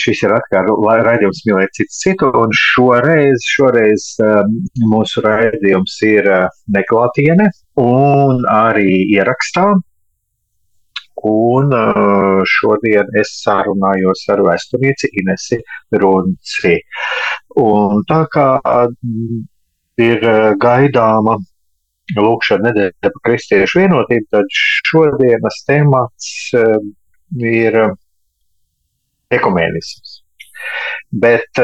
Šis ir atkal raidījums mīlēt citu citu, un šoreiz, šoreiz mūsu raidījums ir neklātiene un arī ierakstā. Un šodien es sarunājos ar vēsturnieci Inesi Runci. Un tā kā ir gaidāma lūkšana nedēļa par kristiešu vienotību, tad šodienas temats ir ekumēnisms. Bet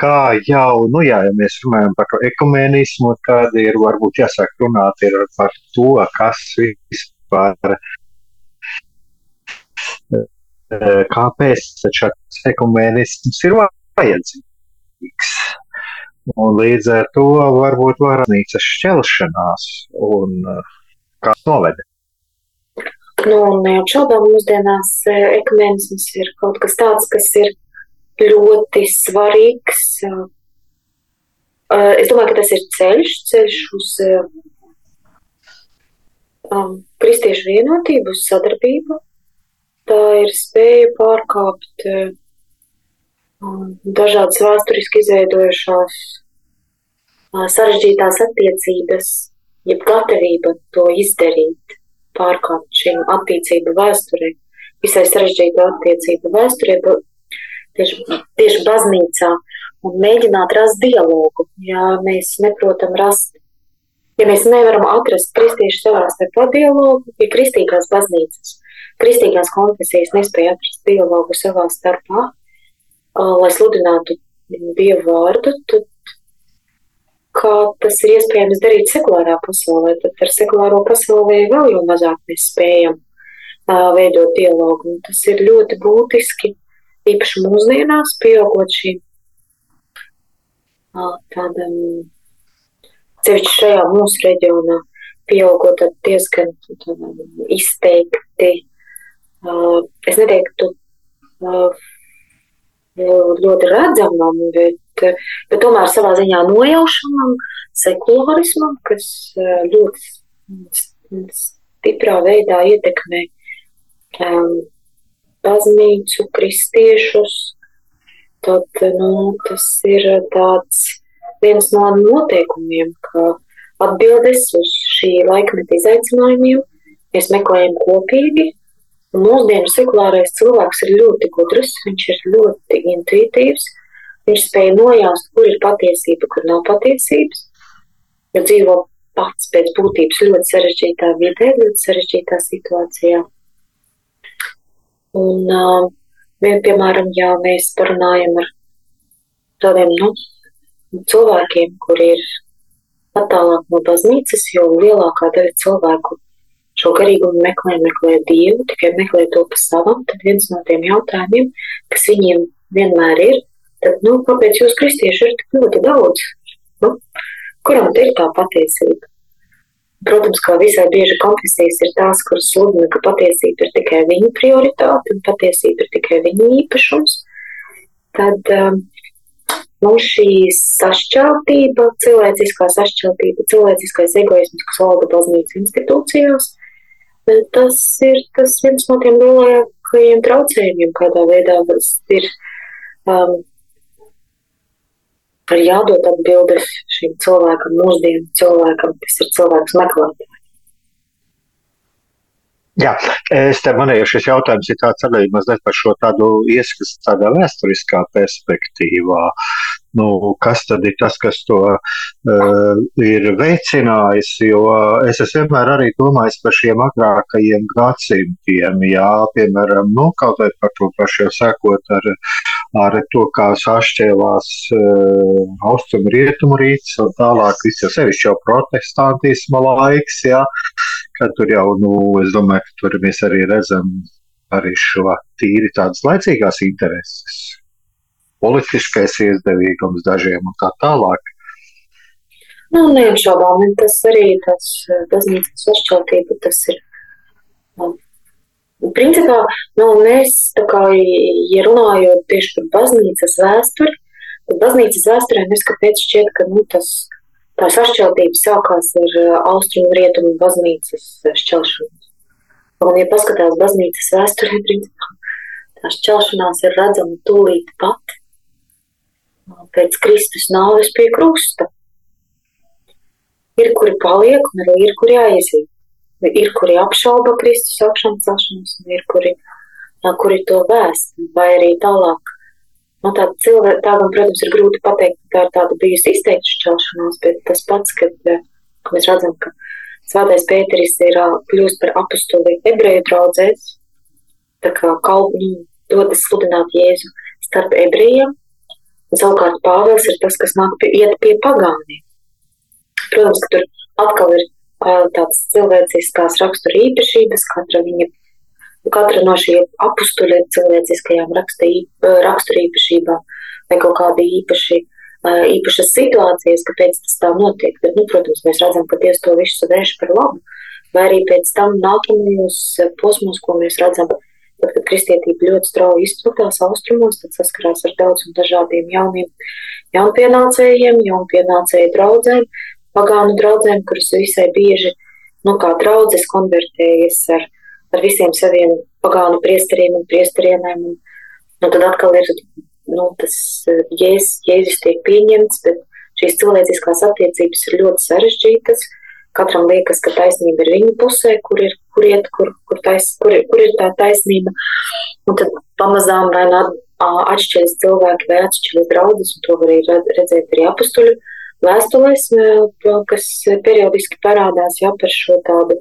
kā jau, nu jā, ja mēs runājam par ekumēnismu, tad ir varbūt jāsāk runāt par to, kas vispār, kāpēc šāds ekumēnisms ir vajadzīgs. Un līdz ar to varbūt varnīcas šķelšanās un kāds noveda. Nu, neapšaubām mūsdienās e, ekumenisms ir kaut kas tāds, kas ir ļoti svarīgs. E, e, es domāju, ka tas ir ceļš, ceļš uz um, kristiešu vienotību, uz sadarbību. Tā ir spēja pārkāpt um, dažādas vēsturiski izveidojušās uh, sarežģītās attiecības, jeb gatavība to izdarīt pārkāpt šīm attiecību vēsturē, visai sarežģītu attiecību vēsturē, tieši, tieši baznīcā, un mēģināt rast dialogu. Ja mēs neprotam rast, ja mēs nevaram atrast kristiešu savā starpā dialogu, ja kristīgās baznīcas, kristīgās konfesijas nespēja atrast dialogu savā starpā, lai sludinātu Dievu vārdu, tad kā tas ir iespējams darīt sekulārā pasaulē, tad ar sekulāro pasaulē vēl jau mazāk mēs spējam uh, veidot dialogu. Un tas ir ļoti būtiski, īpaši mūsdienās, pieaugot šīm uh, tādam, cevišķi šajā mūsu reģionā, pieaugot diezgan tādam, izteikti. Uh, es neteiktu ļoti redzamam, bet bet, bet tomēr savā ziņā nojaušanam, sekulārismam, kas eh, ļoti stiprā veidā ietekmē um, baznīcu, kristiešus, tad nu, tas ir tāds viens no noteikumiem, ka atbildes uz šī laikmeta izaicinājumiem mēs meklējam kopīgi. Mūsdienu sekulārais cilvēks ir ļoti gudrs, viņš ir ļoti intuitīvs, Viņš spēja nojaust, kur ir patiesība, kur nav patiesības, jo dzīvo pats pēc būtības ļoti sarežģītā vidē, ļoti sarežģītā situācijā. Un, uh, vien, piemēram, ja mēs parunājam ar tādiem nu, cilvēkiem, kuri ir attālāk no baznīcas, jo lielākā daļa cilvēku šo garīgumu meklē, meklē Dievu, tikai meklē to pa savam, tad viens no tiem jautājumiem, kas viņiem vienmēr ir, Tad, nu, kāpēc jūs kristieši ir tik ļoti daudz? Nu, kuram ir tā patiesība? Protams, kā visai bieži konfesijas ir tās, kuras sludina, ka patiesība ir tikai viņu prioritāte un patiesība ir tikai viņu īpašums. Tad um, mums šī sašķeltība, cilvēciskā sašķeltība, cilvēciskais egoisms, kas valda baznīcas institūcijās, tas ir tas viens no tiem lielākajiem traucējumiem, kādā veidā tas ir um, ir jādod atbildes šim cilvēkam, mūsdienu cilvēkam, kas ir cilvēks meklētājs. Jā, es te manēju, šis jautājums ir tāds arī mazliet par šo tādu ieskats tādā vēsturiskā perspektīvā. Nu, kas tad ir tas, kas to uh, ir veicinājis? Jo es esmu vienmēr arī domājis par šiem agrākajiem gadsimtiem, jā, piemēram, nu, kaut vai par to pašu jau sākot ar, ar to, kā sašķēlās uh, austrumu rietumu rīts un tālāk viss jau sevišķi jau protestantisma laiks, jā, kad tur jau, nu, es domāju, ka tur mēs arī redzam arī šo tīri tādas laicīgās intereses, politiskais izdevīgums dažiem un tā tālāk. Nu, neapšaubām, tas arī tas baznīcas sašķeltība, tas ir. Nu, principā, nu, mēs, kā, ja runājot tieši par baznīcas vēsturi, tad baznīcas vēsturē mēs kāpēc šķiet, ka, nu, tas Tā sašķeltība sākās ar austrumu rietumu baznīcas šķelšanos. Un, ja paskatās baznīcas vēsturē, principā, tā šķelšanās ir redzama tūlīt pat pēc Kristus nāves pie krusta. Ir, kuri paliek, un arī ir, kuri aiziet. Ir, kuri apšauba Kristus augšām celšanos, un ir, kuri, kuri to vēst, vai arī tālāk Nu, tā cilvēka, tādam, protams, ir grūti pateikt, ka tā ir tāda bijusi izteikta šķelšanās, bet tas pats, kad, kad mēs redzam, ka Svētais Pēteris ir kļūst par apustuli ebreju draudzēs, tā kā kalpu nu, dodas sludināt Jēzu starp ebrejiem, un savukārt Pāvils ir tas, kas nāk pie, iet pie pagāniem. Protams, ka tur atkal ir tādas cilvēciskās rakstura īpašības, katra viņa katra no šiem apstuļiem cilvēciskajām raksturīpašībām vai kaut kāda īpaši, īpašas situācijas, kāpēc tas tā notiek. Bet, nu, protams, mēs redzam, ka Dievs to visu vērš par labu. Vai arī pēc tam nākamajos posmos, ko mēs redzam, tad, kad kristietība ļoti strauji izplatās austrumos, tad saskarās ar daudziem dažādiem jauniem jaunpienācējiem, jaunpienācēju draugiem, pagānu draugiem, kuras visai bieži, nu, kā draudzes konvertējas ar ar visiem saviem pagānu priesteriem un priesterienēm. Un, un tad atkal ir nu, tas eh, jēzus, jēzus tiek pieņemts, bet šīs cilvēciskās attiecības ir ļoti sarežģītas. Katram liekas, ka taisnība ir viņa pusē, kur ir, kur iet, kur, kur, tais, kur, kur ir tā taisnība. Un tad pamazām vai nu atšķiras cilvēki vai atšķiras draudzes, un to var redzēt arī apustuļu vēstulēs, eh, kas periodiski parādās jau par šo tādu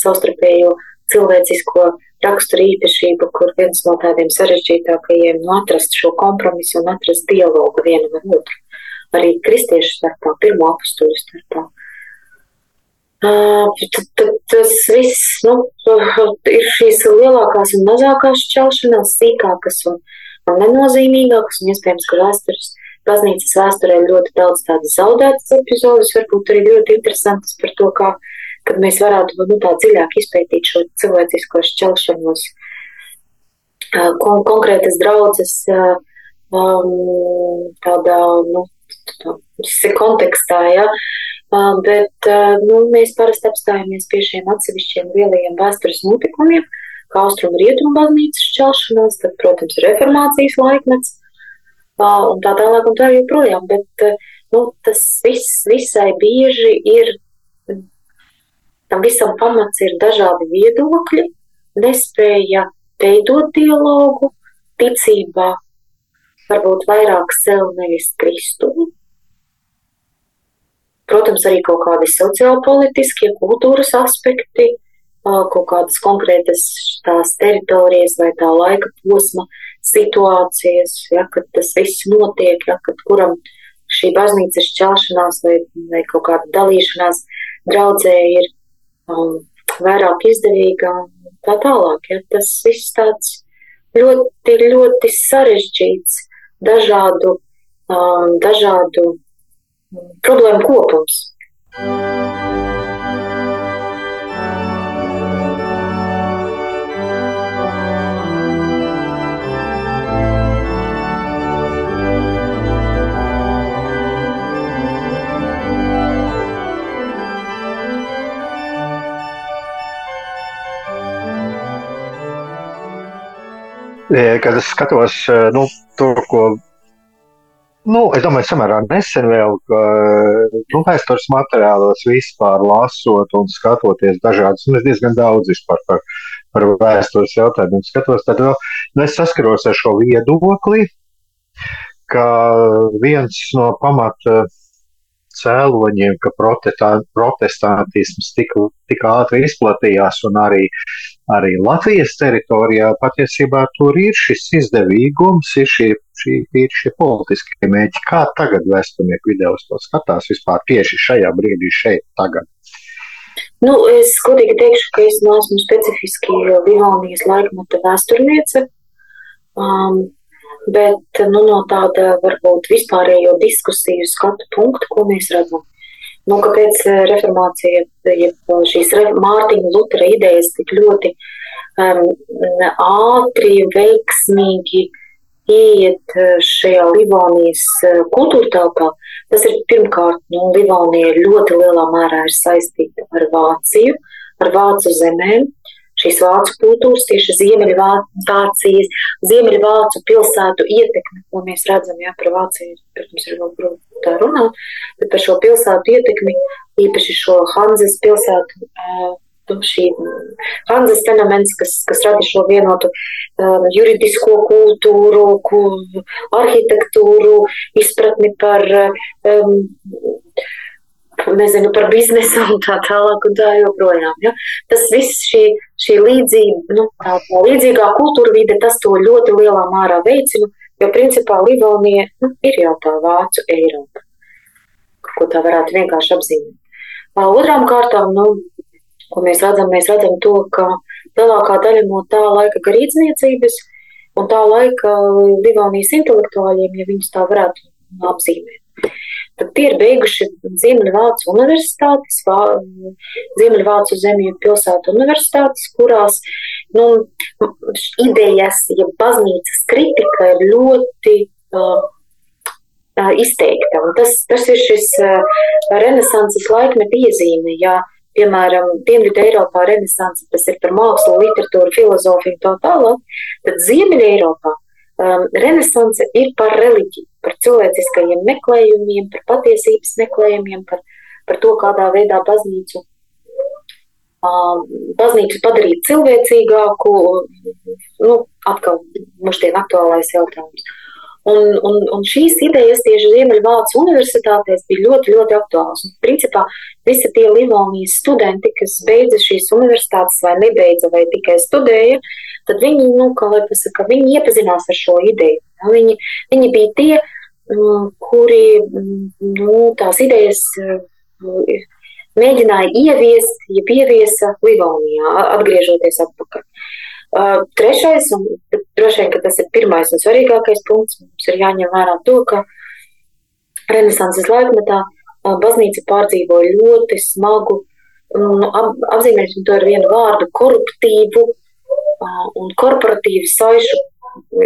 savstarpējo cilvēcisko raksturu īpašību, kur viens no tādiem sarežģītākajiem ir nu, atrast šo kompromisu un atrast dialogu vienam ar otru. Arī kristiešu starpā, pirmo apstuļu starpā. Uh, tas viss nu, ir šīs lielākās un mazākās šķelšanās, sīkākas un, un nenozīmīgākas, un iespējams, ka vēstures, baznīcas vēsturē ļoti daudz tādas zaudētas epizodes, varbūt arī ļoti interesantas par to, kā kad mēs varētu nu, tā dziļāk izpētīt šo cilvēcisko šķelšanos. Kon konkrētas draudzes um, tādā, nu, tā kontekstā, ja, bet nu, mēs parasti apstājamies pie šiem atsevišķiem lielajiem vēstures notikumiem, kā austrumu rietumu baznīcas šķelšanās, tad, protams, reformācijas laikmets un tā tālāk un tā joprojām, bet nu, tas viss visai bieži ir Tam visam pamats ir dažādi viedokļi, nespēja veidot dialogu, ticībā varbūt vairāk sev nevis Kristu. Protams, arī kaut kādi sociālpolitiskie, kultūras aspekti, kaut kādas konkrētas tās teritorijas vai tā laika posma situācijas, ja, kad tas viss notiek, ja, kad kuram šī baznīcas šķelšanās vai, vai kaut kāda dalīšanās draudzē ir um, vairāk izdevīga un tā tālāk. Ja? Tas viss tāds ļoti, ļoti sarežģīts, dažādu, um, dažādu um, problēmu kopums. Kad es skatos nu, to, ko. Nu, es domāju, samērā nesen vēl, nu, vēstures materiālos vispār lasot un skatoties dažādas, nu, es diezgan daudz vispār par par vēstures jautājumiem skatos, tad vēl nu, es saskaros ar šo viedokli, ka viens no pamata cēloņiem, ka protestantisms tik, tik ātri izplatījās un arī, arī Latvijas teritorijā patiesībā tur ir šis izdevīgums, ir šie, šie, ir šie politiskie mēķi. Kā tagad vēsturnieku video uz to skatās vispār tieši šajā brīdī šeit tagad? Nu, es godīgi teikšu, ka es neesmu specifiski Livonijas laikmeta vēsturniece. Um, bet nu, no tāda varbūt vispārējo diskusiju skatu punktu, ko mēs redzam. Nu, kāpēc eh, reformācija, jeb šīs Mārtiņa Lutera idejas tik ļoti um, ātri, veiksmīgi ieiet eh, šajā Livonijas eh, kultūra telpā, tas ir pirmkārt, nu, Livonija ļoti lielā mērā ir saistīta ar Vāciju, ar Vācu zemēm, šīs vācu kultūras, tieši Ziemeļvācijas, Ziemeļvācu pilsētu ietekmi, ko mēs redzam, jā, par Vāciju, protams, ir vēl grūti tā runāt, bet par šo pilsētu ietekmi, īpaši šo Hanzes pilsētu, šī Hanzes fenomens, kas, kas rada šo vienotu um, juridisko kultūru, arhitektūru, izpratni par um, nezinu, par biznesu un tā tālāk un tā joprojām. Ja? Tas viss šī, šī līdzība, nu, tā, tā līdzīgā kultūra vide, tas to ļoti lielā mērā veicina, jo principā Livonija nu, ir jau tā vācu Eiropa, ko tā varētu vienkārši apzīmēt. Otrām kārtām, nu, ko mēs redzam, mēs redzam to, ka lielākā daļa no tā laika garīdzniecības un tā laika Livonijas intelektuāļiem, ja viņus tā varētu apzīmēt, Tad tie ir beiguši Ziemeļvācu universitātes, Ziemeļvācu zemju pilsētu universitātes, kurās nu, idejas, ja baznīcas kritika ir ļoti uh, izteikta. Un tas, tas ir šis uh, renesanses laikmeta iezīme. Ja, piemēram, Dienvidu Eiropā renesanse, tas ir par mākslu, literatūru, filozofiju un tā tālāk, tad Ziemeļa Eiropā um, renesanse ir par reliģiju, par cilvēciskajiem meklējumiem, par patiesības meklējumiem, par, par to, kādā veidā baznīcu, um, baznīcu padarīt cilvēcīgāku. Nu, atkal mūždien aktuālais jautājums. Un, un, un šīs idejas tieši Ziemeļvācijas universitātēs bija ļoti, ļoti aktuālas. Un, principā visi tie Livonijas studenti, kas beidza šīs universitātes vai nebeidza vai tikai studēja, tad viņi, nu, kā lai pasaka, viņi iepazinās ar šo ideju. Viņi, viņi bija tie, mm, kuri nu, tās idejas mm, mēģināja ieviest, ja ieviesa Livonijā, atgriežoties atpakaļ. Uh, trešais, un droši vien, tas ir pirmais un svarīgākais punkts, mums ir jāņem vērā to, ka Renesanses laikmetā uh, baznīca pārdzīvoja ļoti smagu, um, ap, apzīmēsim to ar vienu vārdu, koruptīvu un korporatīvu saišu,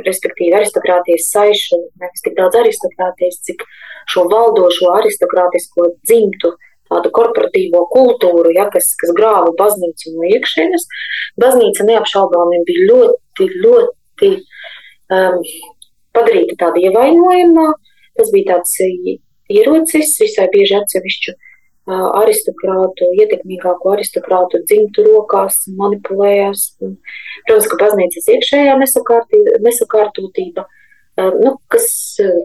respektīvi aristokrātijas saišu, nevis tik daudz aristokrātijas, cik šo valdošo aristokrātisko dzimtu, tādu korporatīvo kultūru, ja, kas, kas grāva baznīcu no iekšienes. Baznīca neapšaubāmi bija ļoti, ļoti um, padarīta tāda ievainojamā. Tas bija tāds ierocis visai bieži atsevišķu aristokrātu, ietekmīgāko aristokrātu dzimtu rokās, manipulējās. Protams, ka baznīcas iekšējā nesakārtotība, nu, kas,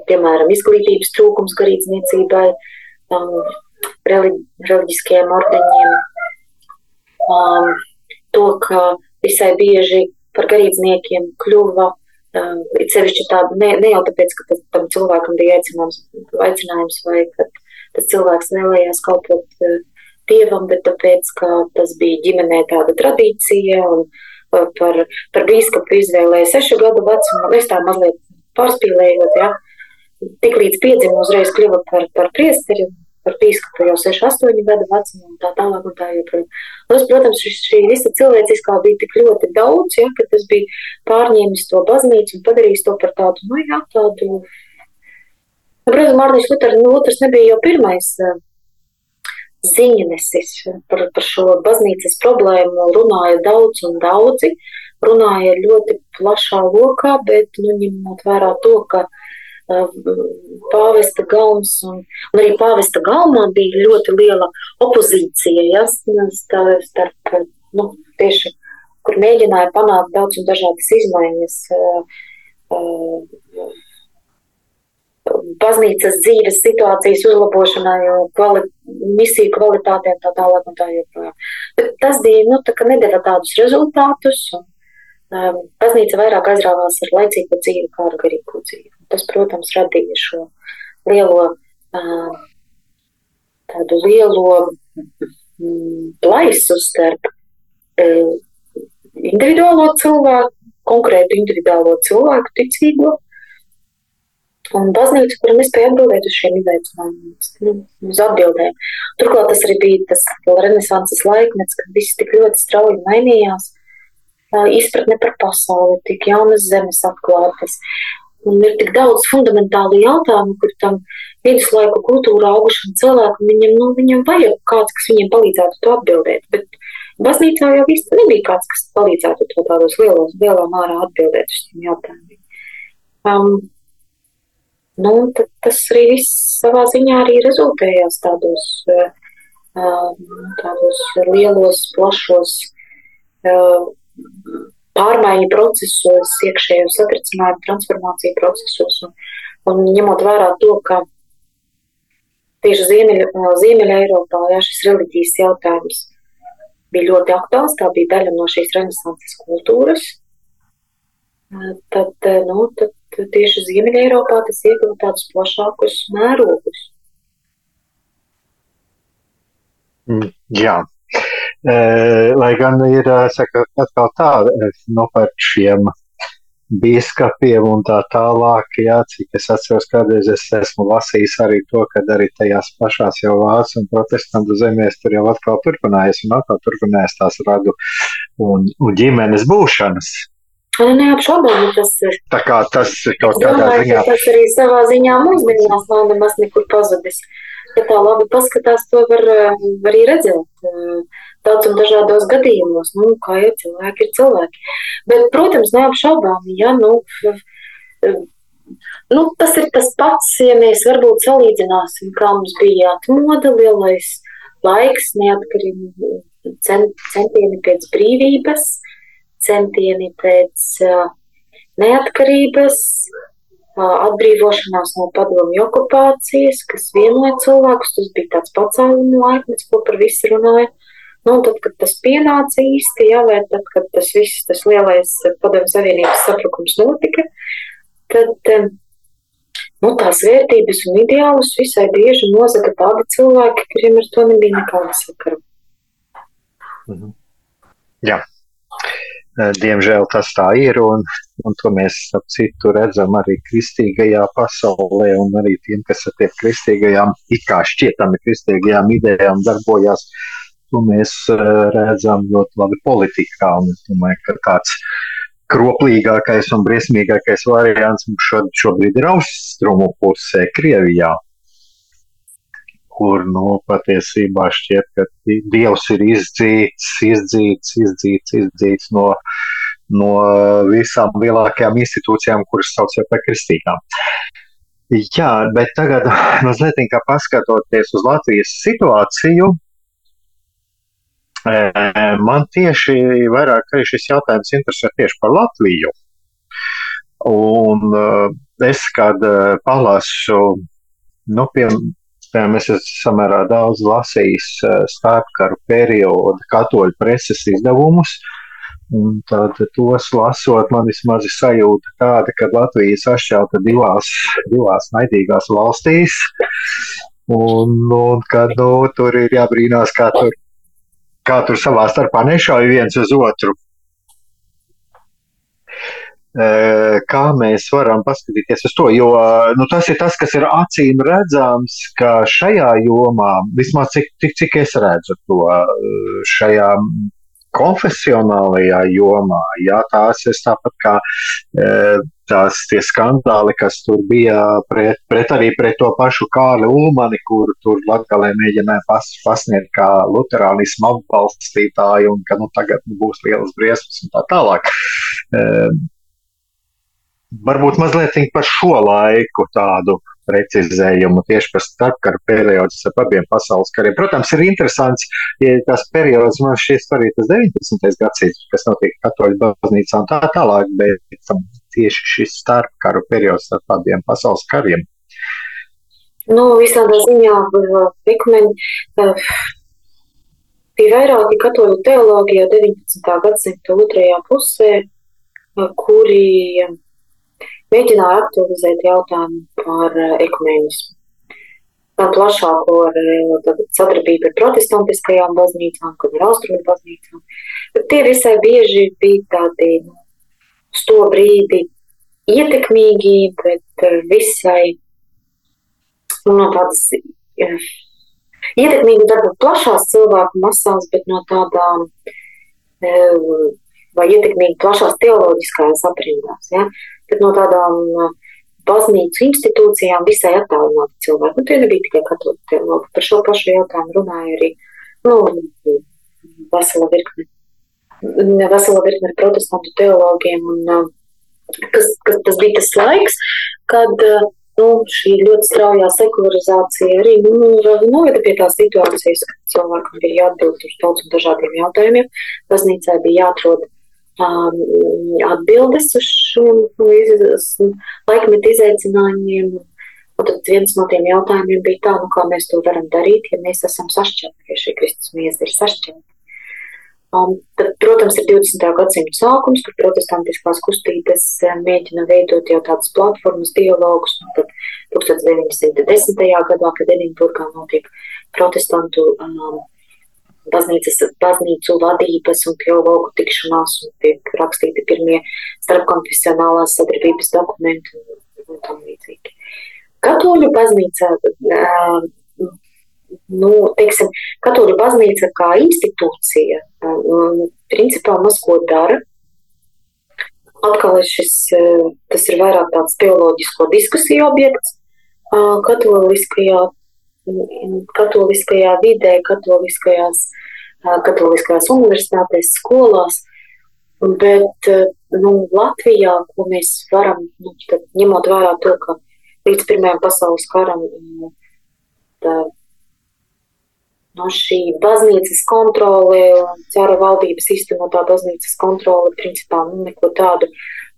piemēram, izglītības trūkums garīdzniecībai, reliģiskajiem ordeņiem, to, ka visai bieži par garīdzniekiem kļuva it sevišķi tāda, ne, ne jau tāpēc, ka tam cilvēkam bija aicinājums, aicinājums vai kad tas cilvēks vēlējās kalpot eh, dievam, bet tāpēc, ka tas bija ģimenē tāda tradīcija un eh, par, par bīskapu izvēlēja sešu gadu vecumu, es tā mazliet pārspīlējot, ja, tik līdz piedzimu uzreiz kļuva par, par priesteri, par bīskapu jau 6-8 gadu vecumu un tā tālāk un tā joprojām. Tas, protams, šis, šī visa cilvēciskā bija tik ļoti daudz, ja, ka tas bija pārņēmis to baznīcu un padarījis to par tādu, nu jā, tādu Protams, Mārtiņš Luters nebija jau pirmais ziņnesis par, par šo baznīcas problēmu. Runāja daudz un daudzi, runāja ļoti plašā lokā, bet nu, ņemot vērā to, ka uh, pāvesta galms un, un arī pāvesta galmā bija ļoti liela opozīcija ja, starp nu, tieši kur mēģināja panākt daudz un dažādas izmaiņas baznīcas dzīves situācijas uzlabošanai, kvali, misiju kvalitātei un tā tālāk un tā joprojām. Bet tas bija, nu, tā kā nedeva tādus rezultātus, un baznīca vairāk aizrāvās ar laicīgo dzīvi kā ar garīgo dzīvi. Tas, protams, radīja šo lielo, tādu lielo mm, plaisu starp individuālo cilvēku, konkrētu individuālo cilvēku ticīgo Un baznīca, kura nespēja atbildēt uz šiem izaicinājumiem, uz atbildēm. Turklāt tas arī bija tas renesanses laikmets, kad viss tik ļoti strauji mainījās. Izpratne par pasauli, tik jaunas zemes atklātas. Un ir tik daudz fundamentālu jautājumu, kur tam viduslaiku kultūrā augušam cilvēkam, viņam, nu, viņam vajag kāds, kas viņiem palīdzētu to atbildēt. Bet baznīcā jau īsti nebija kāds, kas palīdzētu to tādos lielos, lielā mārā atbildēt uz šiem jautājumiem. Um, Nu, tas arī viss savā ziņā arī rezultējās tādos, tādos lielos, plašos pārmaiņu procesos, iekšējo satricinājumu, transformāciju procesos. Un, un ņemot vērā to, ka tieši Ziemeļa, Ziemeļa Eiropā jā, šis reliģijas jautājums bija ļoti aktuāls, tā bija daļa no šīs renesanses kultūras, tad, nu, tad tieši Ziemeļa Eiropā tas ieguva tādus plašākus mērogus. Mm, jā. E, lai gan ir saka, atkal tā, nu, par šiem biskupiem un tā tālāk, jā, cik es atceros, kādreiz es esmu lasījis arī to, ka arī tajās pašās jau vācu un protestantu zemēs tur jau atkal turpinājies un atkal turpinājies tās radu un, un ģimenes būšanas. Neapšaubāmi tas ir. Tā kā tas ir kaut kādā domāju, ziņā. Tas arī savā ziņā mūsdienās nav nemaz nekur pazudis. Ja tā labi paskatās, to var arī redzēt daudz un dažādos gadījumos. Nu, kā jau cilvēki ir cilvēki. Bet, protams, neapšaubāmi, ja, nu, nu, tas ir tas pats, ja mēs varbūt salīdzināsim, kā mums bija atmoda lielais laiks, neatkarīgi cent, centieni pēc brīvības centieni pēc neatkarības, atbrīvošanās no padomju okupācijas, kas vienoja cilvēkus. Tas bija tāds pacēluma laikmets, ko par visu runāja. Nu, tad, kad tas pienāca īsti, jā, vai tad, kad tas viss, tas lielais padomju savienības sabrukums notika, tad nu, tās vērtības un ideālus visai bieži nozaga tādi cilvēki, kuriem ar to nebija nekāda sakara. Mhm. Jā. Eh, diemžēl tas tā ir, un, un to mēs ap citu redzam arī kristīgajā pasaulē, un arī tiem, kas ar tiem kristīgajām, it kā šķietami kristīgajām idejām darbojās, to mēs eh, redzam ļoti labi politikā, es domāju, ka tāds kroplīgākais un briesmīgākais variants mums šobrīd ir austrumu pusē, Krievijā kur nu, patiesībā šķiet, ka Dievs ir izdzīts, izdzīts, izdzīts, izdzīts no, no visām lielākajām institūcijām, kuras sauc par kristīgām. Jā, bet tagad mazliet paskatoties uz Latvijas situāciju, man tieši vairāk arī šis jautājums interesē tieši par Latviju. Un es, kad palasu, nu, pie, piemēram, es esmu samērā daudz lasījis starpkaru periodu katoļu preses izdevumus. Un tad tos lasot, man vismaz ir sajūta tāda, ka Latvija ir sašķelta divās, divās naidīgās valstīs. Un, un kad nu, tur ir jābrīnās, kā tur, kā tur savā starpā nešauj viens uz otru. Kā mēs varam paskatīties uz to? Jo nu, tas ir tas, kas ir acīm redzams, ka šajā jomā, vismaz cik, cik, cik es redzu to šajā konfesionālajā jomā, jā, tās ir tāpat kā tās tie skandāli, kas tur bija pret, pret arī pret to pašu Kārli Ulmani, kur tur Latgalē mēģināja pas, pasniegt kā luterānismu atbalstītāju un ka nu, tagad nu, būs lielas briesmas un tā tālāk. Varbūt mazliet par šo laiku tādu precizējumu tieši par starpkaru periodu starp abiem pasaules kariem. Protams, ir interesants, ja tas periods man šķiet arī tas 19. gadsimts, kas notiek katoļu baznīcā un tā tālāk, bet tieši šis starpkaru periods starp abiem pasaules kariem. Nu, visādā ziņā ekumeņi bija vairāki katoļu teologi jau 19. gadsimta otrajā pusē, kuri mēģināja aktualizēt jautājumu par eh, ekumenismu. Tā plašāko eh, sadarbību ar protestantiskajām baznīcām, gan ar austrumu baznīcām. Bet tie visai bieži bija tādi nu, uz to brīdi ietekmīgi, bet eh, visai nu, no tādas ietekmīgi varbūt plašās cilvēku masās, bet no tādām vai ietekmīgi plašās teoloģiskajās aprindās. Ja? Bet no tādām uh, baznīcu institūcijām visai attālināti cilvēki. Un tie nebija tikai katoļu teologi. Par šo pašu jautājumu runāja arī nu, vesela virkne, vesela virkne protestantu teologiem. Un, uh, kas, kas tas bija tas laiks, kad uh, nu, šī ļoti straujā sekularizācija arī nu, noveda pie tās situācijas, ka cilvēkam bija jāatbild uz daudziem dažādiem jautājumiem. Baznīcai bija jāatrod um, atbildes uz šiem laikmetu izaicinājumiem. Un tad viens no tiem jautājumiem bija tā, nu, kā mēs to varam darīt, ja mēs esam sašķelti, ja šī Kristus miesa ir sašķelta. Um, tad, protams, ir 20. gadsimta sākums, kur protestantiskās kustības eh, mēģina veidot jau tādas platformas, dialogus. Tad 1910. gadā, kad Edinburgā notiek protestantu um, baznīcas, baznīcu vadības un teologu tikšanās un tiek rakstīti pirmie starpkonfesionālās sadarbības dokumenti un, un tam līdzīgi. Katoļu baznīca, nu, teiksim, katoļu baznīca kā institūcija, principā maz ko dara. Atkal šis, tas ir vairāk tāds teoloģisko diskusiju objekts katoliskajā katoliskajā vidē, katoliskajās, katoliskajās universitātēs, skolās. Bet nu, Latvijā, ko mēs varam, nu, tad, ņemot vērā to, ka līdz Pirmajam pasaules karam tā, no šī baznīcas kontrole, cara valdības īstenotā baznīcas kontrole, principā nu, neko tādu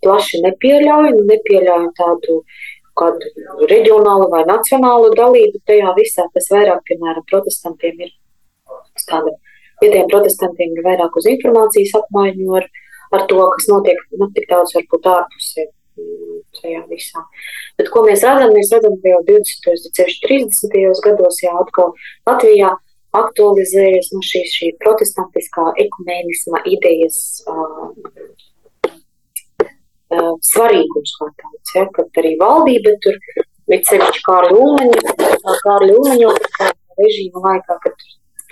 plaši nepieļauj, nepieļauj tādu uh, kādu reģionālu vai nacionālu dalību tajā visā. Tas vairāk, piemēram, protestantiem ir tāda, vietējiem protestantiem ir vairāk uz informācijas apmaiņu ar, ar to, kas notiek, nu, tik daudz varbūt ārpusē tajā visā. Bet ko mēs redzam? Mēs redzam, ka jau 20. un 30. gados jau atkal Latvijā aktualizējas no šīs šī protestantiskā ekumēnisma idejas uh, uh, svarīgums kā tāds, ja, kad arī valdība tur, bet sevišķi Kārļa Ulmeņa, Kārļa Ulmeņa režīma laikā, kad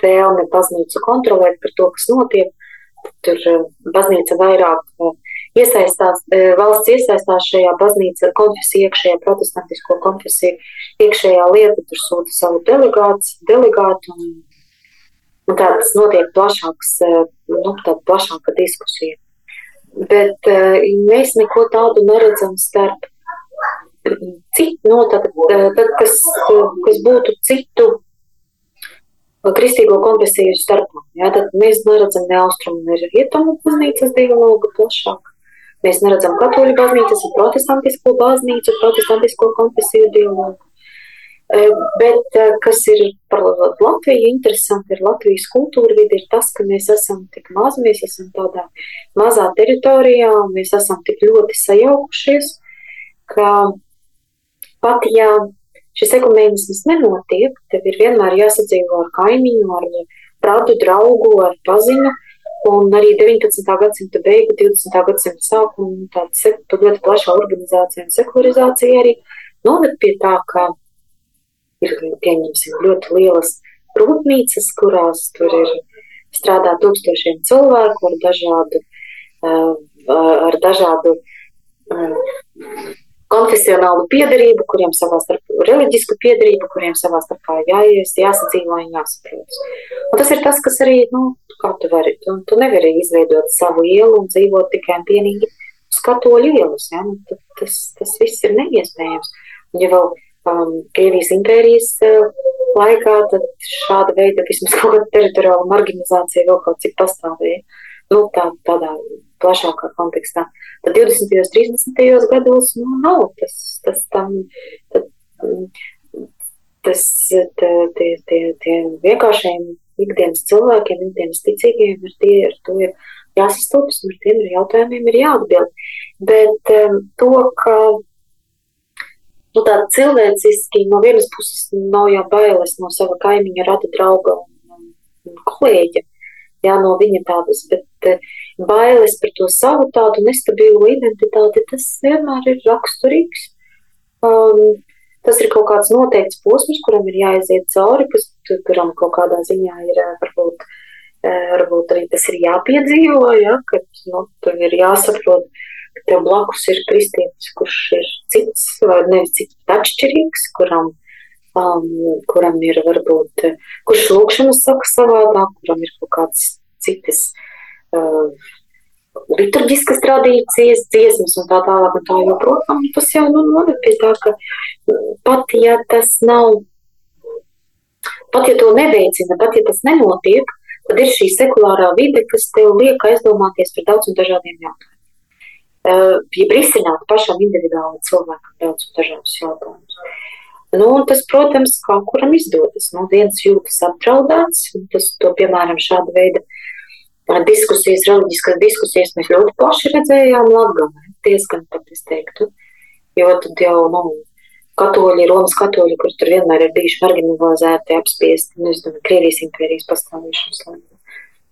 vēlme baznīcu kontrolēt par to, kas notiek, tur uh, baznīca vairāk uh, iesaistās, valsts iesaistās šajā baznīca konfesija iekšējā, protestantisko konfesiju iekšējā lieta, tur sūta savu delegāts, delegātu un, un tāds notiek plašāks, nu, tāda plašāka diskusija bet uh, mēs neko tādu neredzam starp citu, no, tad, tad, kas, kas būtu citu kristīgo konfesiju starpā. Ja, tad mēs neredzam ne austrumu, ne rietumu baznīcas dialogu plašāk. Mēs neredzam katoļu baznīcas un protestantisko baznīcu, protestantisko konfesiju dialogu. Bet kas ir par Latviju interesanti, ir Latvijas kultūra vidi, ir tas, ka mēs esam tik mazi, mēs esam tādā mazā teritorijā, un mēs esam tik ļoti sajaukušies, ka pat ja šis ekumēnisms nenotiek, tev ir vienmēr jāsadzīvo ar kaimiņu, ar radu draugu, ar paziņu, un arī 19. gadsimta beigu, 20. gadsimta sākuma tāda ļoti plaša urbanizācija un sekularizācija arī noved pie tā, ka ir pieņemsim ļoti lielas rūpnīcas, kurās tur ir strādā tūkstošiem cilvēku ar dažādu, uh, ar dažādu uh, konfesionālu piedarību, kuriem savā starpā reliģisku piedarību, kuriem savā starpā jāies, jāsadzīvo un jāsaprot. Un tas ir tas, kas arī, nu, kā tu vari, tu, tu nevari izveidot savu ielu un dzīvot tikai un vienīgi uz katoļu ielas, ja? nu, tas, tas viss ir neiespējams. Un ja vēl um, Krievijas impērijas uh, laikā, tad šāda veida vismaz kaut kāda teritoriāla marginalizācija vēl kaut cik pastāvēja. Nu, tā, tādā plašākā kontekstā. Tad 20. un 30. gados nu, nav tas, tas tam. Tad, tas tie, tie, tie vienkāršiem ikdienas cilvēkiem, ikdienas ticīgiem, ar, tie, ar to ir jāsastopas un ar tiem ir jautājumiem ir jāatbild. Bet um, to, ka nu, tā cilvēciski no vienas puses nav jau bailes no sava kaimiņa, rada drauga un, un kolēģa, jā, no viņa tādas, bet uh, bailes par to savu tādu nestabilu identitāti, tas vienmēr ir raksturīgs. Um, Tas ir kaut kāds noteikts posms, kuram ir jāiziet cauri, kas, kuram kaut kādā ziņā ir varbūt, varbūt arī tas ir jāpiedzīvo, ja, ka nu, tur ir jāsaprot, ka tev blakus ir kristietis, kurš ir cits vai nevis cits, bet atšķirīgs, kuram, um, kuram ir varbūt, kurš lūkšanas saka savādāk, kuram ir kaut kāds citas. Uh, liturģiskas tradīcijas, dziesmas un tā tālāk un tā joprojām. Tas jau nu, noved pie tā, ka pat ja tas nav, pat ja to neveicina, pat ja tas nenotiek, tad ir šī sekulārā vide, kas tev liek aizdomāties par daudz un dažādiem jautājumiem. Uh, ja risināt pašam individuāli cilvēkam daudz dažādus jautājumus. Nu, tas, protams, kaut kuram izdodas. Nu, viens jūtas apdraudēts, tas, to, piemēram, šāda veida diskusijas, reliģiskas diskusijas mēs ļoti plaši redzējām Latgalē, diezgan pat es teiktu, jo tad jau, nu, katoļi, Romas katoļi, kur tur vienmēr ir bijuši marginalizēti, apspiesti, nu, es domāju, Krievijas impērijas pastāvēšanas laikā.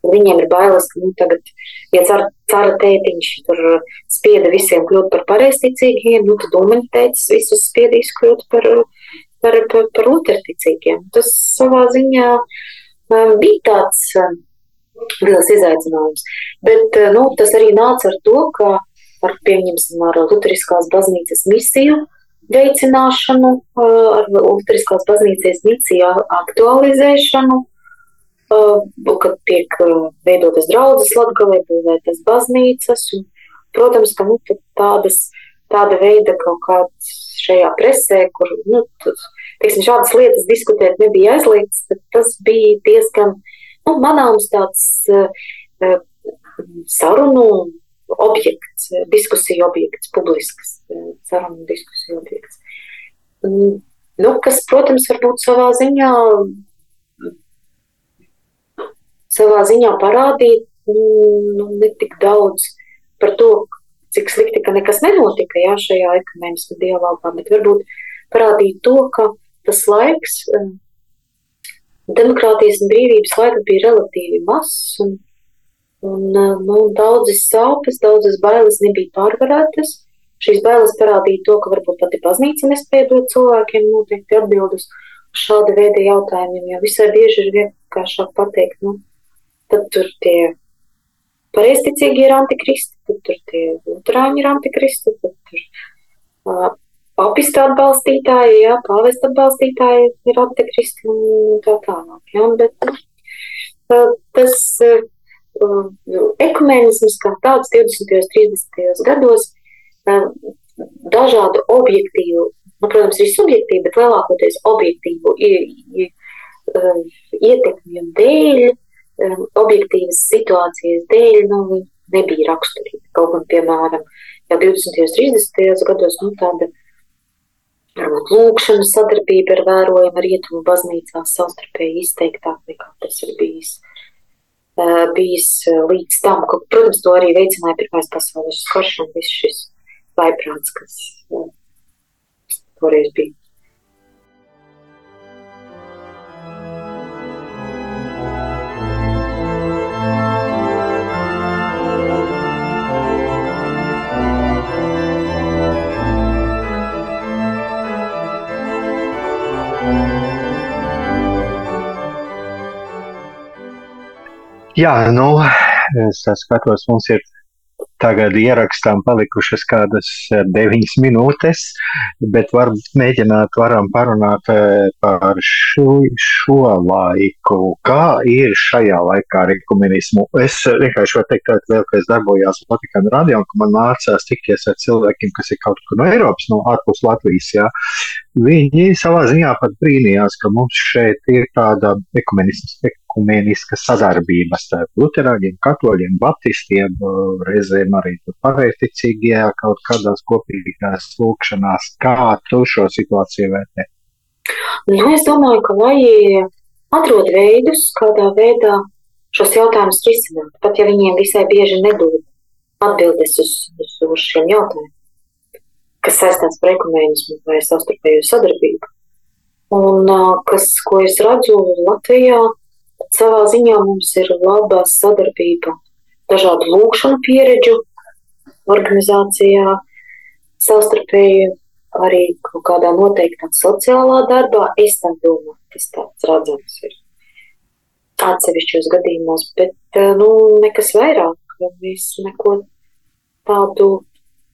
Viņiem ir bailes, ka, nu, tagad, ja cara, cara tētiņš tur spieda visiem kļūt par pareisticīgiem, nu, tad Umaņa tētis visus spiedīs kļūt par, par, par, par luterticīgiem. Tas savā ziņā um, bija tāds um, liels izaicinājums. Bet eh, nu, tas arī nāca ar to, ka ar, pieņemsim, ar Lutheriskās baznīcas misiju veicināšanu, ar Lutheriskās baznīcas misiju aktualizēšanu, kad tiek veidotas draudzes latgalē, būvētas baznīcas. Un, protams, ka nu, tādas, tāda veida kaut kāds šajā presē, kur nu, teiksim, šādas lietas diskutēt nebija aizliegts, tas bija diezgan nu, manāms tāds uh, sarunu objekts, diskusiju objekts, publisks uh, sarunu diskusiju objekts. Nu, kas, protams, varbūt savā ziņā, savā ziņā parādīt nu, ne tik daudz par to, cik slikti, ka nekas nenotika jā, šajā ekumēniskā dialogā, bet varbūt parādīt to, ka tas laiks, demokrātijas un brīvības laiks bija relatīvi mazs, un, un nu, daudzas sāpes, daudzas bailes nebija pārvarētas. Šīs bailes parādīja to, ka varbūt pati baznīca nespēja dot cilvēkiem noteikti atbildus uz šāda veida jautājumiem, jo visai bieži ir vienkāršāk pateikt, nu, tad tur tie pareizticīgi ir antikristi, tad tur tie luterāņi ir antikristi, tad tur uh, papistu atbalstītāji, jā, pāvesta atbalstītāji ir antikristi un tā tālāk. Jā, bet uh, tas uh, ekumenisms kā tāds 20. un 30. gados uh, dažādu objektīvu, nu, protams, arī subjektīvu, bet lielākoties objektīvu ietekmju dēļ, objektīvas situācijas dēļ, nu, nebija raksturīga. Kaut gan, piemēram, jau 20. un 30. gados, nu, tāda Varbūt lūkšana sadarbība ir vērojama rietumu baznīcās savstarpēji izteiktāk nekā tas ir bijis, bijis līdz tam, ka, protams, to arī veicināja Pirmais pasaules karš un viss šis vaiprāts, kas toreiz bija. Jā, nu, es skatos, mums ir tagad ierakstām palikušas kādas eh, deviņas minūtes, bet varbūt mēģināt varam parunāt eh, par šo, šo laiku. Kā ir šajā laikā ar ekumenismu? Es vienkārši varu teikt, ka vēl, ka es darbojos Vatikāna radio, un ka man nācās tikties ar cilvēkiem, kas ir kaut kur no Eiropas, no ārpus Latvijas, jā. Viņi savā ziņā pat brīnījās, ka mums šeit ir tāda ekumeniska sadarbība starp luterāņiem, katoļiem, baptistiem, reizēm arī pareizticīgie kaut kādās kopīgās lūkšanās. Kā tu šo situāciju vērtē? Nu, es domāju, ka vajag atrod veidus, kādā veidā šos jautājumus risināt, pat ja viņiem visai bieži nedod atbildes uz, uz, uz šiem jautājumiem, kas saistās ar ekumēnismu vai savstarpēju sadarbību. Un kas, ko es redzu Latvijā, savā ziņā mums ir laba sadarbība dažādu lūkšanu pieredžu organizācijā, savstarpēji arī kaut kādā noteiktā sociālā darbā. Es tā domāju, tas tāds redzams ir atsevišķos gadījumos, bet nu, nekas vairāk. Mēs neko tādu,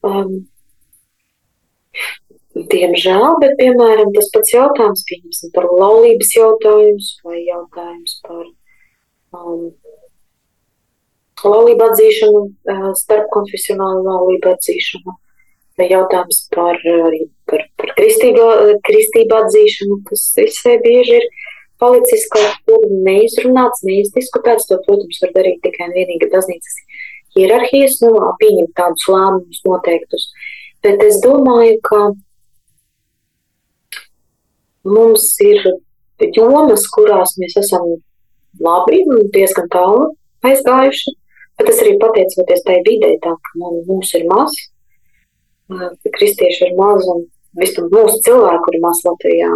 um, diemžēl, bet, piemēram, tas pats jautājums, pieņemsim, par laulības jautājumus vai jautājums par um, laulību atzīšanu, uh, starpkonfesionālu laulību atzīšanu, vai jautājums par, arī par, par kristīgo, kristību atzīšanu, kas visai bieži ir palicis kaut kur neizrunāts, neizdiskutēts. To, protams, var darīt tikai un vienīgi baznīcas hierarhijas, nu, pieņemt tādus lēmumus noteiktus. Bet es domāju, ka mums ir jomas, kurās mēs esam labi un diezgan tālu aizgājuši. Bet tas arī pateicoties tai videi, tā ka mums ir maz, kristieši ir maz un vispār mūsu cilvēku ir maz Latvijā.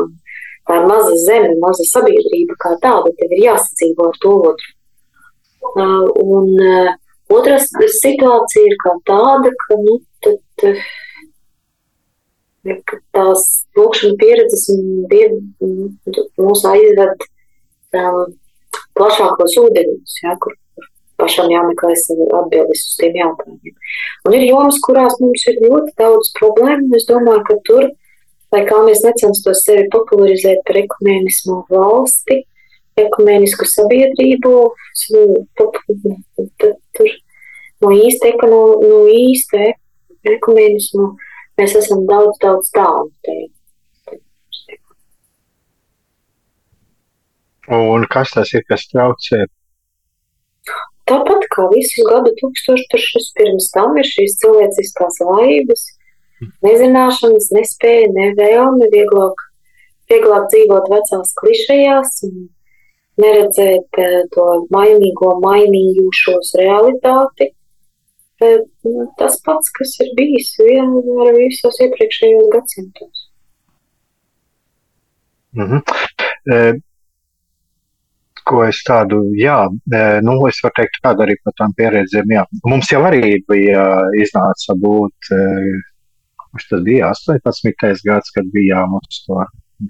Tā ir maza zeme, maza sabiedrība kā tāda, tev ir jāsadzīvo ar to otru. Un otrs situācija ir kā tāda, ka, nu, tad, tās lūkšana pieredzes mūs aizved um, plašākos ūdeņus, ja, kur pašam jāmeklē sev atbildes uz tiem jautājumiem. Un ir jomas, kurās mums ir ļoti daudz problēmu, un es domāju, ka tur lai kā mēs necenstos sevi popularizēt par ekumēnismu valsti, ekumēnisku sabiedrību, tur no īsta, no, no īsta ekumēnismu mēs esam daudz, daudz tālu. Un kas tas ir, kas traucē? Tāpat kā visus gadu tūkstošus pirms tam ir šīs cilvēciskās vājības, nezināšanas, nespēja, nevēlme, vieglāk, vieglāk dzīvot vecās klišejās un neredzēt eh, to mainīgo, mainījušos realitāti. Eh, nu, tas pats, kas ir bijis vienmēr visos iepriekšējos gadsimtos. Mm -hmm. e, ko es tādu, jā, e, nu, es varu teikt, kāda arī par tām pieredzēm, jā. Mums jau arī bija iznāca būt e, Kurš tas bija 18. gads, kad bijām uz to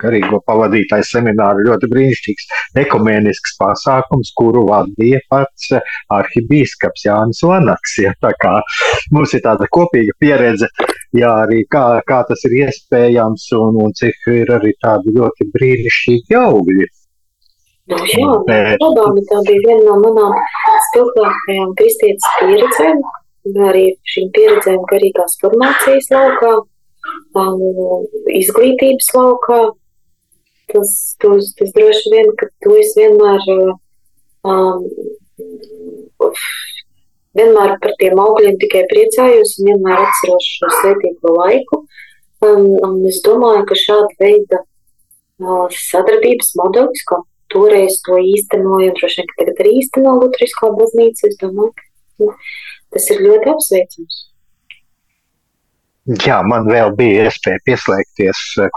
garīgo pavadītāju semināru. Ļoti brīnišķīgs ekumēnisks pasākums, kuru vadīja pats arhibīskaps Jānis Vanaks. Ja, tā kā mums ir tāda kopīga pieredze, jā, arī kā, kā tas ir iespējams un, un cik ir arī tādi ļoti brīnišķīgi augļi. Nu, jā, šodien tā bija viena no manām spilgtākajām kristietes pieredzēm, arī šīm pieredzēm garīgās formācijas laukā, izglītības laukā. Tas, tas, tas droši vien, ka to es vienmēr, um, vienmēr par tiem augļiem tikai priecājos un vienmēr atceros šo svētīgo laiku. Um, un es domāju, ka šāda veida uh, sadarbības modelis, kā toreiz to īstenoja, un droši vien, ka tagad arī īsteno Lutriskā baznīca, es domāju, ka Tas ir ļoti apsveicams. Jā, man vēl bija iespēja pieslēgties eh,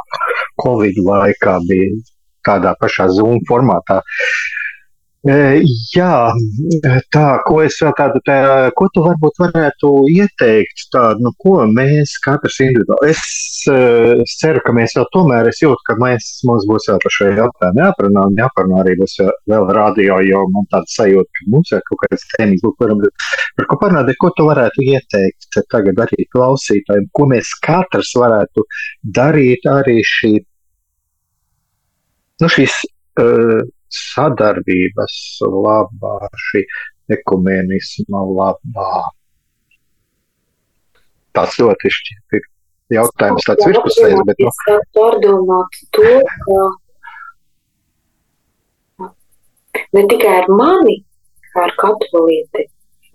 Covid laikā, bija tādā pašā Zoom formātā. Jā, tā, ko es vēl tādu, tā, ko tu varbūt varētu ieteikt tādu, nu, ko mēs katrs individuāli, es, es ceru, ka mēs vēl tomēr, es jūtu, ka mēs, mums būs vēl par šo jautājumu jāparunā un jāparunā arī būs vēl radio, jo man tāda sajūta, ka mums ir kaut kāds tēmīgi, par, par ko parunāt, bet ko tu varētu ieteikt tagad arī klausītājiem, ko mēs katrs varētu darīt arī šī, nu, šīs, uh, sadarbības labā, šī ekumenisma labā. Tas ļoti šķiet ir jautājums tāds virspusējs, bet. Nu. Es pārdomāt to, ka ne tikai ar mani, kā ar katolieti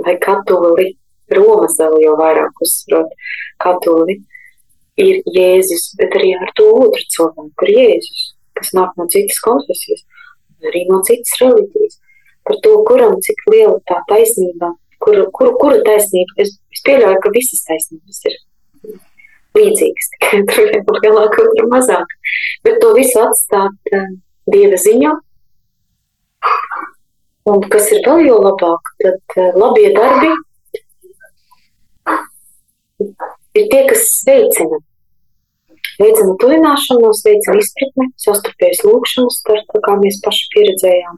vai katoli, Romas vēl jau vairāk uzsverot katoli, ir Jēzus, bet arī ar to otru cilvēku, ir Jēzus, kas nāk no citas konfesijas, arī no citas reliģijas. Par to, kuram cik liela tā taisnība, kura, kura, kura taisnība, es, es pieļauju, ka visas taisnības ir līdzīgas, tikai tur ir lielāka, tur mazāk. Bet to visu atstāt uh, Dieva ziņā, Un kas ir vēl jau labāk, tad uh, labie darbi ir tie, kas veicina. Veicina tuvināšanos, veicina izpratni, sastarpējas lūkšanas, tā kā mēs paši pieredzējām.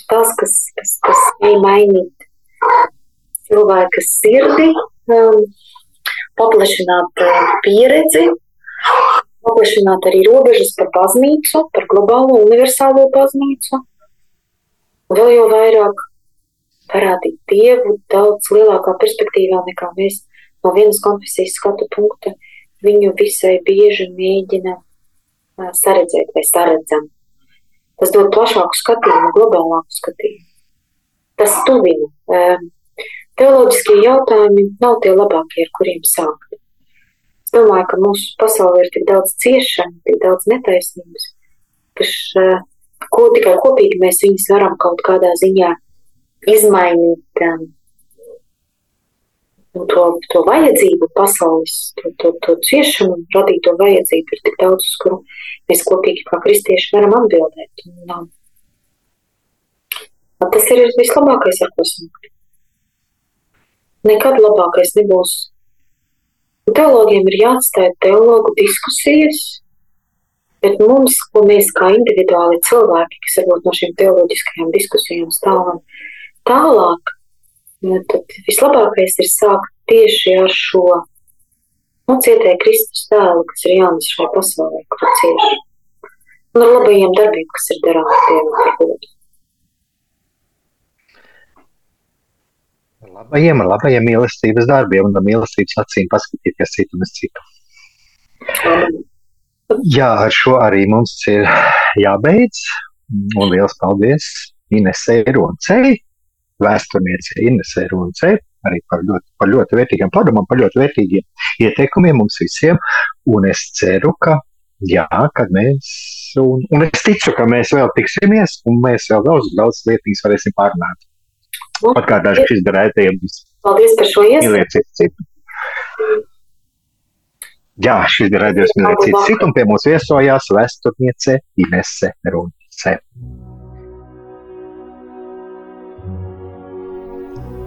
Ir tās, kas, kas, kas spēj mainīt cilvēka sirdi, um, paplašināt uh, pieredzi, paplašināt arī robežas par baznīcu, par globālo universālo baznīcu vēl jau vairāk parādīt Dievu daudz lielākā perspektīvā nekā mēs no vienas konfesijas skatu punkta viņu visai bieži mēģina saredzēt vai saredzam. Tas dod plašāku skatījumu, globālāku skatījumu. Tas tuvina. Teoloģiskie jautājumi nav tie labākie, ar kuriem sākt. Es domāju, ka mūsu pasaulē ir tik daudz ciešanu, tik daudz netaisnības, ka ko tikai kopīgi mēs viņus varam kaut kādā ziņā izmainīt. To, to vajadzību pasaules, to, to, to ciešanu, radīto vajadzību ir tik daudz, uz kuru mēs kopīgi kā kristieši varam atbildēt. Un, um, tas ir vislabākais, ar ko sākt. Nekad labākais nebūs. Teologiem ir jāatstāj teologu diskusijas, Bet mums, ko mēs kā individuāli cilvēki, kas varbūt no šīm teoloģiskajām diskusijām stāvam tālāk, nu, tad vislabākais ir sākt tieši ar šo nu, cietēju Kristus tēlu, kas ir jaunas šai pasaulē, kur cieši. Un ar labajiem darbiem, kas ir darāmi Dievam par godu. Labajiem, labajiem mīlestības darbiem un mīlestības acīm paskatīties citam uz citu. Jā, ar šo arī mums ir jābeidz. Un liels paldies Inesē Roncei, vēsturniecei Inesē Roncei, arī par ļoti, par ļoti vērtīgiem padomiem, par ļoti vērtīgiem ieteikumiem mums visiem. Un es ceru, ka, jā, kad mēs, un, un es ticu, ka mēs vēl tiksimies, un mēs vēl daudz, daudz lietas varēsim pārnāt. Pat kā daži šis darētājiem. Paldies par šo iespēju. Jā, šis ir redzējums milzīgs cits, un pie mums viesojās vēsturniece Inese Runce.